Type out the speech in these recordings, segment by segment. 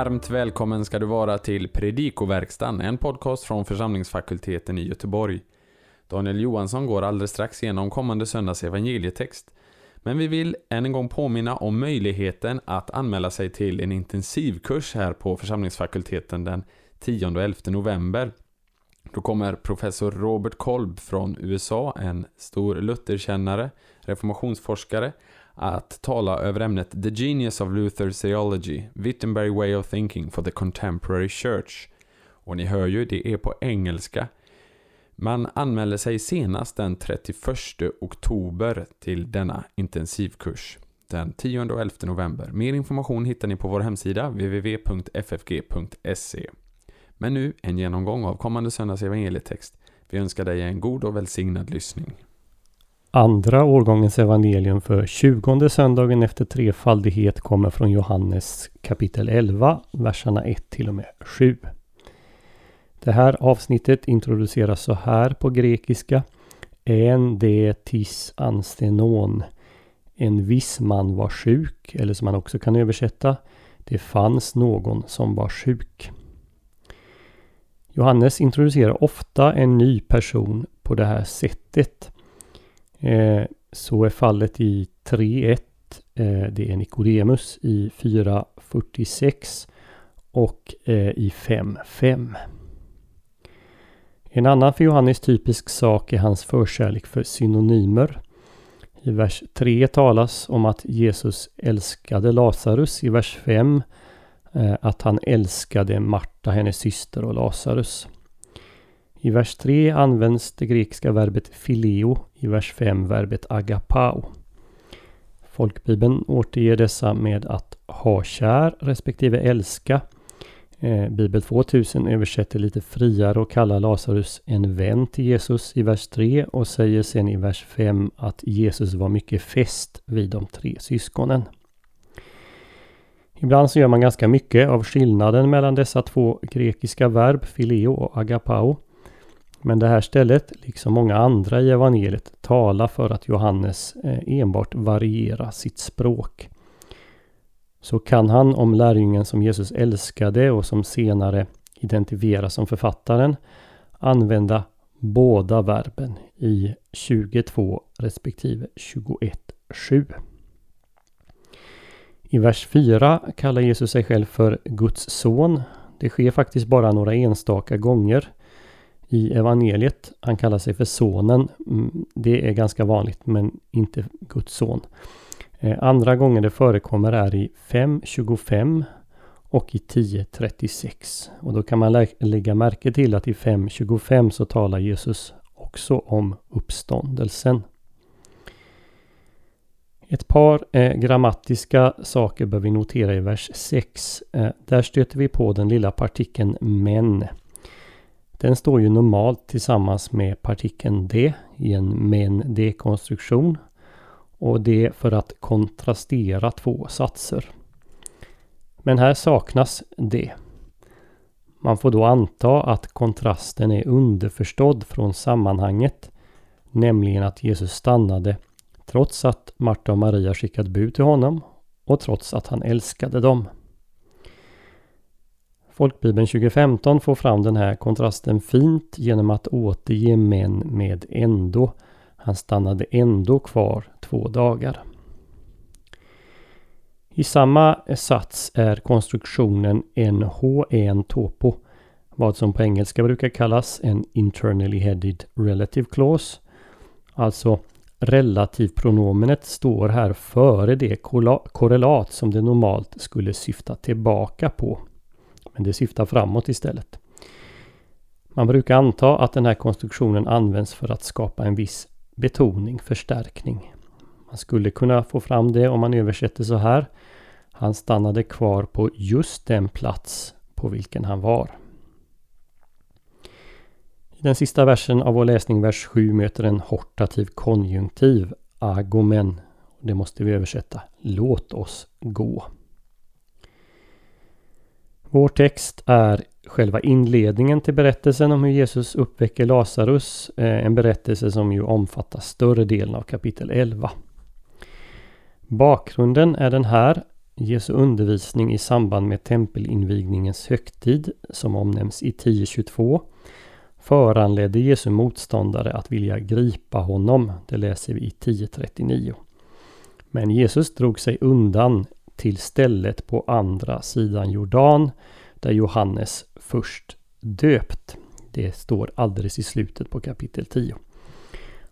Varmt välkommen ska du vara till Predikoverkstan, en podcast från församlingsfakulteten i Göteborg. Daniel Johansson går alldeles strax igenom kommande söndags evangelietext. Men vi vill än en gång påminna om möjligheten att anmäla sig till en intensivkurs här på församlingsfakulteten den 10 och 11 november. Då kommer professor Robert Kolb från USA, en stor Lutherkännare, reformationsforskare, att tala över ämnet The Genius of Luther's Theology, Wittenberg Way of Thinking for the Contemporary Church. Och ni hör ju, det är på engelska. Man anmäler sig senast den 31 oktober till denna intensivkurs. Den 10 och 11 november. Mer information hittar ni på vår hemsida www.ffg.se. Men nu en genomgång av kommande söndags evangelietext. Vi önskar dig en god och välsignad lyssning. Andra årgångens evangelium för tjugonde söndagen efter trefaldighet kommer från Johannes kapitel 11, verserna 1 till och med 7. Det här avsnittet introduceras så här på grekiska. En de tis anstenon. En viss man var sjuk, eller som man också kan översätta. Det fanns någon som var sjuk. Johannes introducerar ofta en ny person på det här sättet. Eh, så är fallet i 3.1. Eh, det är Nikodemus i 4.46 och eh, i 5.5. En annan för Johannes typisk sak är hans förkärlek för synonymer. I vers 3 talas om att Jesus älskade Lazarus. I vers 5 eh, att han älskade Marta, hennes syster och Lazarus. I vers 3 används det grekiska verbet fileo, i vers 5 verbet agapao. Folkbibeln återger dessa med att ha kär respektive älska. Eh, Bibel 2000 översätter lite friare och kallar Lazarus en vän till Jesus i vers 3 och säger sen i vers 5 att Jesus var mycket fäst vid de tre syskonen. Ibland så gör man ganska mycket av skillnaden mellan dessa två grekiska verb, fileo och agapao. Men det här stället, liksom många andra i evangeliet, talar för att Johannes eh, enbart varierar sitt språk. Så kan han om lärjungen som Jesus älskade och som senare identifieras som författaren använda båda verben i 22 respektive 21.7. I vers 4 kallar Jesus sig själv för Guds son. Det sker faktiskt bara några enstaka gånger i evangeliet. Han kallar sig för sonen. Mm, det är ganska vanligt men inte Guds son. Eh, andra gånger det förekommer är i 5.25 och i 10.36. Och då kan man lägga märke till att i 5.25 så talar Jesus också om uppståndelsen. Ett par eh, grammatiska saker bör vi notera i vers 6. Eh, där stöter vi på den lilla partikeln men. Den står ju normalt tillsammans med partikeln D i en men-D-konstruktion. Och det för att kontrastera två satser. Men här saknas D. Man får då anta att kontrasten är underförstådd från sammanhanget. Nämligen att Jesus stannade trots att Marta och Maria skickat bud till honom och trots att han älskade dem. Folkbibeln 2015 får fram den här kontrasten fint genom att återge män med ändå. Han stannade ändå kvar två dagar. I samma sats är konstruktionen en H1 topo, vad som på engelska brukar kallas en internally headed relative clause. Alltså relativpronomenet står här före det korrelat som det normalt skulle syfta tillbaka på. Men det syftar framåt istället. Man brukar anta att den här konstruktionen används för att skapa en viss betoning, förstärkning. Man skulle kunna få fram det om man översätter så här. Han stannade kvar på just den plats på vilken han var. I den sista versen av vår läsning, vers 7, möter en hortativ konjunktiv, agomen. Det måste vi översätta. Låt oss gå. Vår text är själva inledningen till berättelsen om hur Jesus uppväcker Lazarus. Eh, en berättelse som ju omfattar större delen av kapitel 11. Bakgrunden är den här. Jesu undervisning i samband med tempelinvigningens högtid som omnämns i 10.22 föranledde Jesu motståndare att vilja gripa honom. Det läser vi i 10.39. Men Jesus drog sig undan till stället på andra sidan Jordan där Johannes först döpt. Det står alldeles i slutet på kapitel 10.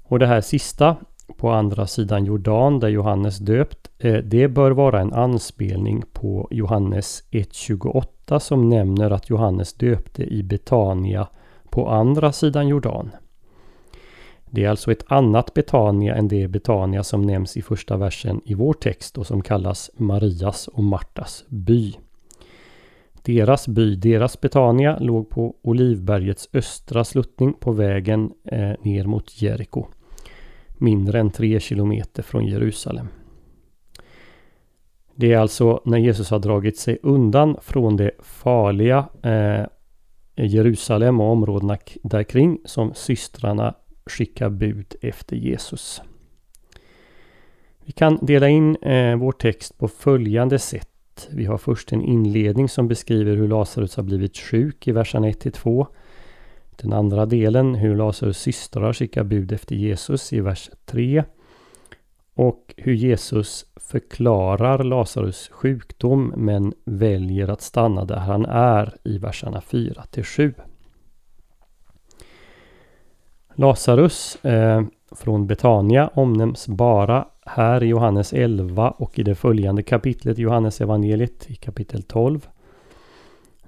Och det här sista på andra sidan Jordan där Johannes döpt. Eh, det bör vara en anspelning på Johannes 1.28 som nämner att Johannes döpte i Betania på andra sidan Jordan. Det är alltså ett annat Betania än det Betania som nämns i första versen i vår text och som kallas Marias och Martas by. Deras by, deras Betania, låg på Olivbergets östra sluttning på vägen eh, ner mot Jeriko. Mindre än tre kilometer från Jerusalem. Det är alltså när Jesus har dragit sig undan från det farliga eh, Jerusalem och områdena där kring som systrarna skicka bud efter Jesus. Vi kan dela in eh, vår text på följande sätt. Vi har först en inledning som beskriver hur Lazarus har blivit sjuk i verserna 1-2. Den andra delen hur Lazarus systrar skickar bud efter Jesus i vers 3. Och hur Jesus förklarar Lazarus sjukdom men väljer att stanna där han är i verserna 4 7. Lazarus eh, från Betania omnämns bara här i Johannes 11 och i det följande kapitlet Johannes evangeliet i kapitel 12.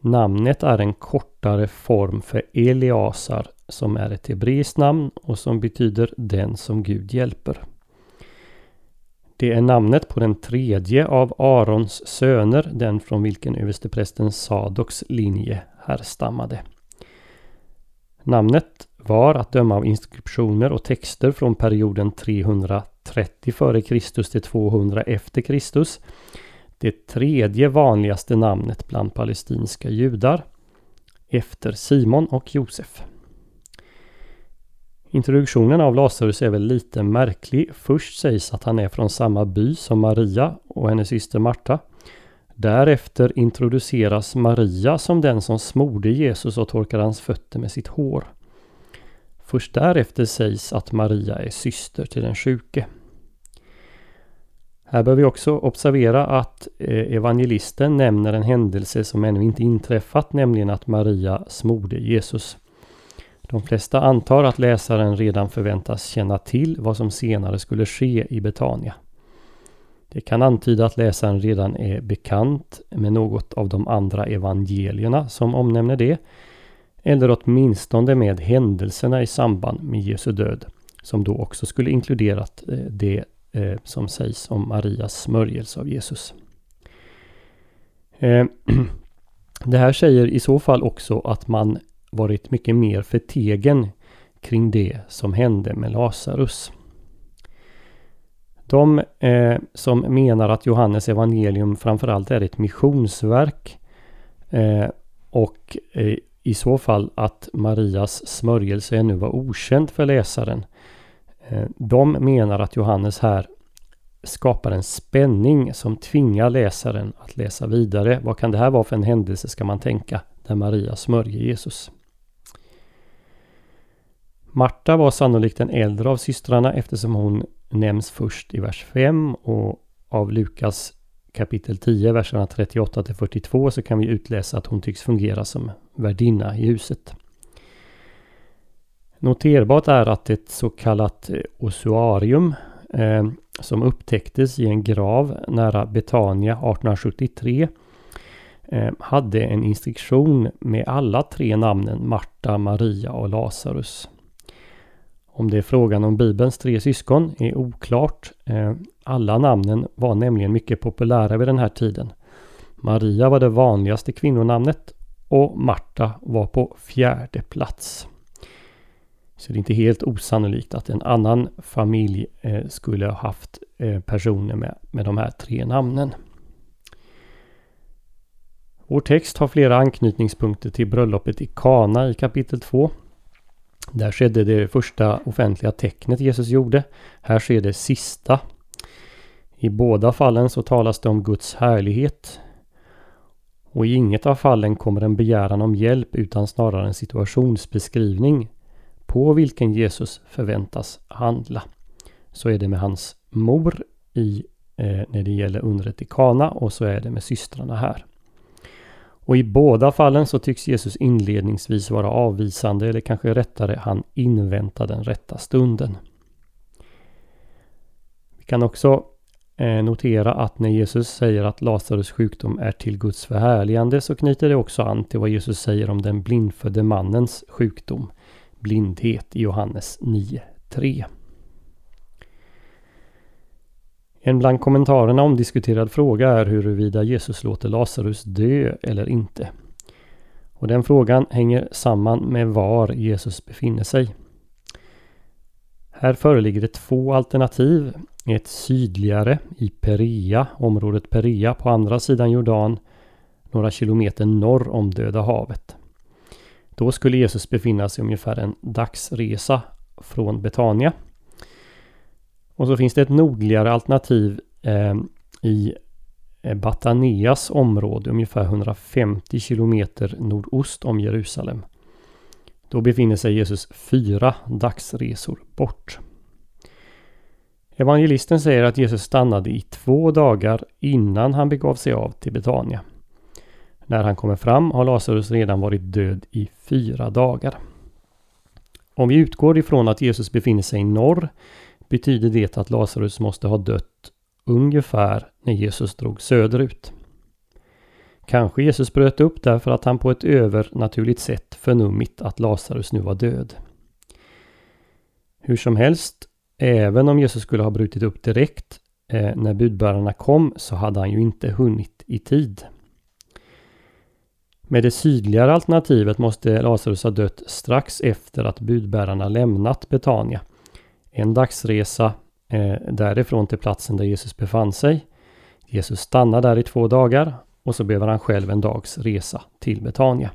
Namnet är en kortare form för Eliasar som är ett hebreiskt namn och som betyder den som Gud hjälper. Det är namnet på den tredje av Arons söner, den från vilken översteprästen Sadoks linje härstammade. Namnet var att döma av inskriptioner och texter från perioden 330 f.Kr. till 200 efter Det tredje vanligaste namnet bland palestinska judar efter Simon och Josef. Introduktionen av Lazarus är väl lite märklig. Först sägs att han är från samma by som Maria och hennes syster Marta. Därefter introduceras Maria som den som smorde Jesus och torkade hans fötter med sitt hår. Först därefter sägs att Maria är syster till den sjuke. Här bör vi också observera att eh, evangelisten nämner en händelse som ännu inte inträffat, nämligen att Maria smorde Jesus. De flesta antar att läsaren redan förväntas känna till vad som senare skulle ske i Betania. Det kan antyda att läsaren redan är bekant med något av de andra evangelierna som omnämner det, eller åtminstone med händelserna i samband med Jesu död, som då också skulle inkluderat eh, det eh, som sägs om Marias smörjelse av Jesus. Eh, det här säger i så fall också att man varit mycket mer förtegen kring det som hände med Lazarus. De eh, som menar att Johannes evangelium framförallt är ett missionsverk eh, och eh, i så fall att Marias smörjelse ännu var okänd för läsaren. Eh, de menar att Johannes här skapar en spänning som tvingar läsaren att läsa vidare. Vad kan det här vara för en händelse ska man tänka där Maria smörjer Jesus? Marta var sannolikt den äldre av systrarna eftersom hon nämns först i vers 5 och av Lukas kapitel 10, verserna 38 till 42 så kan vi utläsa att hon tycks fungera som värdinna i huset. Noterbart är att ett så kallat eh, ossuarium eh, som upptäcktes i en grav nära Betania 1873 eh, hade en instruktion med alla tre namnen Marta, Maria och Lazarus. Om det är frågan om Bibelns tre syskon är oklart. Eh, alla namnen var nämligen mycket populära vid den här tiden. Maria var det vanligaste kvinnonamnet och Marta var på fjärde plats. Så det är inte helt osannolikt att en annan familj eh, skulle ha haft eh, personer med, med de här tre namnen. Vår text har flera anknytningspunkter till bröllopet i Kana i kapitel 2. Där skedde det första offentliga tecknet Jesus gjorde. Här sker det sista. I båda fallen så talas det om Guds härlighet. Och i inget av fallen kommer en begäran om hjälp utan snarare en situationsbeskrivning på vilken Jesus förväntas handla. Så är det med hans mor i, eh, när det gäller undret i Kana och så är det med systrarna här. Och i båda fallen så tycks Jesus inledningsvis vara avvisande eller kanske rättare han inväntar den rätta stunden. Vi kan också Eh, notera att när Jesus säger att Lazarus sjukdom är till Guds förhärligande så knyter det också an till vad Jesus säger om den blindfödde mannens sjukdom, blindhet i Johannes 9.3. En bland kommentarerna omdiskuterad fråga är huruvida Jesus låter Lazarus dö eller inte. Och den frågan hänger samman med var Jesus befinner sig. Här föreligger det två alternativ. Ett sydligare i Perea, området Perea på andra sidan Jordan, några kilometer norr om Döda havet. Då skulle Jesus befinna sig ungefär en dagsresa från Betania och så finns det ett nordligare alternativ eh, i eh, Bataneas område, ungefär 150 kilometer nordost om Jerusalem. Då befinner sig Jesus fyra dagsresor bort. Evangelisten säger att Jesus stannade i två dagar innan han begav sig av till Betania. När han kommer fram har Lazarus redan varit död i fyra dagar. Om vi utgår ifrån att Jesus befinner sig i norr betyder det att Lazarus måste ha dött ungefär när Jesus drog söderut. Kanske Jesus bröt upp därför att han på ett övernaturligt sätt förnummit att Lazarus nu var död. Hur som helst, även om Jesus skulle ha brutit upp direkt eh, när budbärarna kom så hade han ju inte hunnit i tid. Med det sydligare alternativet måste Lazarus ha dött strax efter att budbärarna lämnat Betania en dagsresa eh, därifrån till platsen där Jesus befann sig. Jesus stannar där i två dagar och så behöver han själv en dags resa till Betania.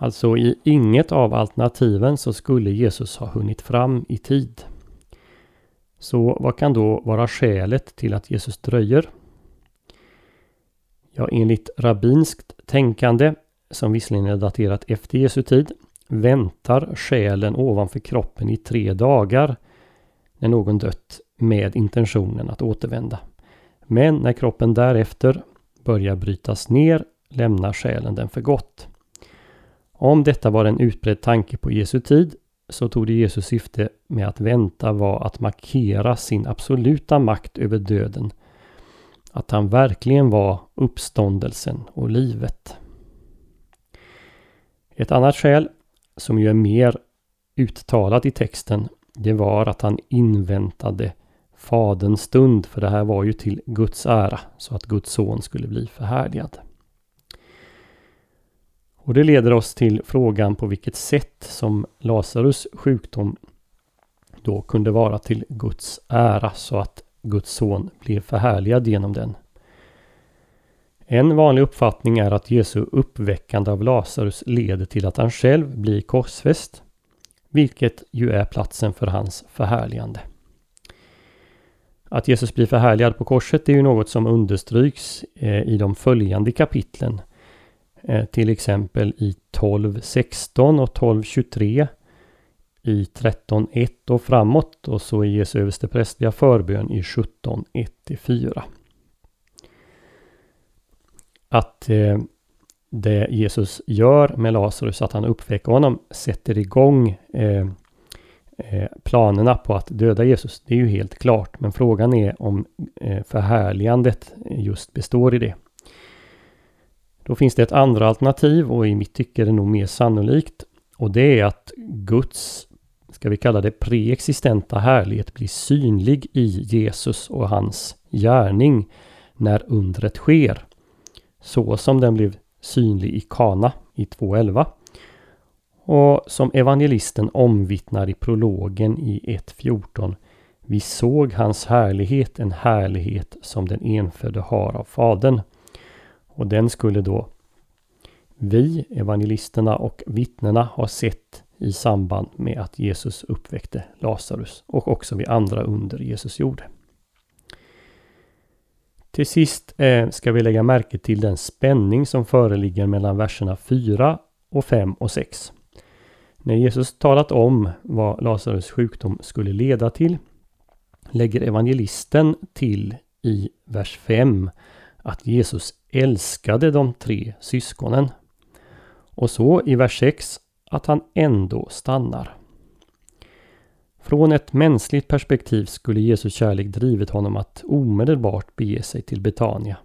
Alltså i inget av alternativen så skulle Jesus ha hunnit fram i tid. Så vad kan då vara skälet till att Jesus dröjer? Ja, enligt rabbinskt tänkande, som visserligen är daterat efter Jesu tid, väntar själen ovanför kroppen i tre dagar när någon dött med intentionen att återvända. Men när kroppen därefter börjar brytas ner lämnar själen den för gott. Om detta var en utbredd tanke på Jesu tid så tog det Jesus syfte med att vänta var att markera sin absoluta makt över döden. Att han verkligen var uppståndelsen och livet. Ett annat skäl som ju är mer uttalat i texten, det var att han inväntade Faderns stund, för det här var ju till Guds ära, så att Guds son skulle bli förhärligad. Och det leder oss till frågan på vilket sätt som Lazarus sjukdom då kunde vara till Guds ära så att Guds son blev förhärligad genom den. En vanlig uppfattning är att Jesu uppväckande av Lazarus leder till att han själv blir korsfäst, vilket ju är platsen för hans förhärligande. Att Jesus blir förhärligad på korset är ju något som understryks eh, i de följande kapitlen. Eh, till exempel i 12.16 och 12.23 i 13.1 och framåt och så i Jesu översteprästliga förbön i 17.1-4 att eh, det Jesus gör med Lazarus, att han uppväcker honom, sätter igång eh, eh, planerna på att döda Jesus. Det är ju helt klart, men frågan är om eh, förhärligandet just består i det. Då finns det ett andra alternativ och i mitt tycke är det nog mer sannolikt. Och det är att Guds, ska vi kalla det preexistenta härlighet blir synlig i Jesus och hans gärning när undret sker så som den blev synlig i Kana i 2.11 och som evangelisten omvittnar i prologen i 1.14 Vi såg hans härlighet, en härlighet som den enfödde har av Fadern. Och den skulle då vi, evangelisterna och vittnena ha sett i samband med att Jesus uppväckte Lazarus och också vid andra under Jesus gjorde. Till sist eh, ska vi lägga märke till den spänning som föreligger mellan verserna 4 och 5 och 6. När Jesus talat om vad Lazarus sjukdom skulle leda till lägger evangelisten till i vers 5 att Jesus älskade de tre syskonen. Och så i vers 6 att han ändå stannar. Från ett mänskligt perspektiv skulle Jesu kärlek drivit honom att omedelbart bege sig till Betania.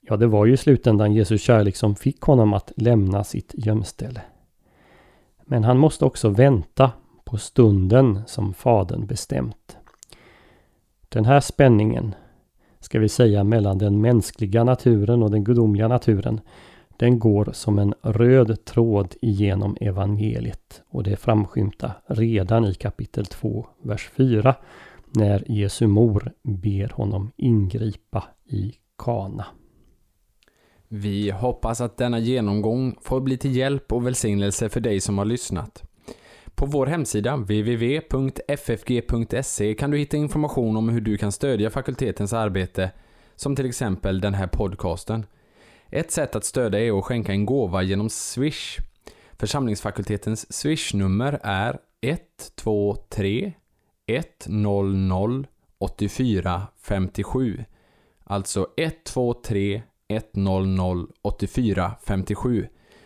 Ja, det var ju i slutändan Jesu kärlek som fick honom att lämna sitt gömställe. Men han måste också vänta på stunden som Fadern bestämt. Den här spänningen, ska vi säga mellan den mänskliga naturen och den gudomliga naturen, den går som en röd tråd igenom evangeliet och det framskymtar redan i kapitel 2, vers 4 när Jesu mor ber honom ingripa i Kana. Vi hoppas att denna genomgång får bli till hjälp och välsignelse för dig som har lyssnat. På vår hemsida www.ffg.se kan du hitta information om hur du kan stödja fakultetens arbete, som till exempel den här podcasten. Ett sätt att stödja är att skänka en gåva genom Swish. Församlingsfakultetens Swish-nummer är 123 100 84 57. Alltså 123 100 84 57.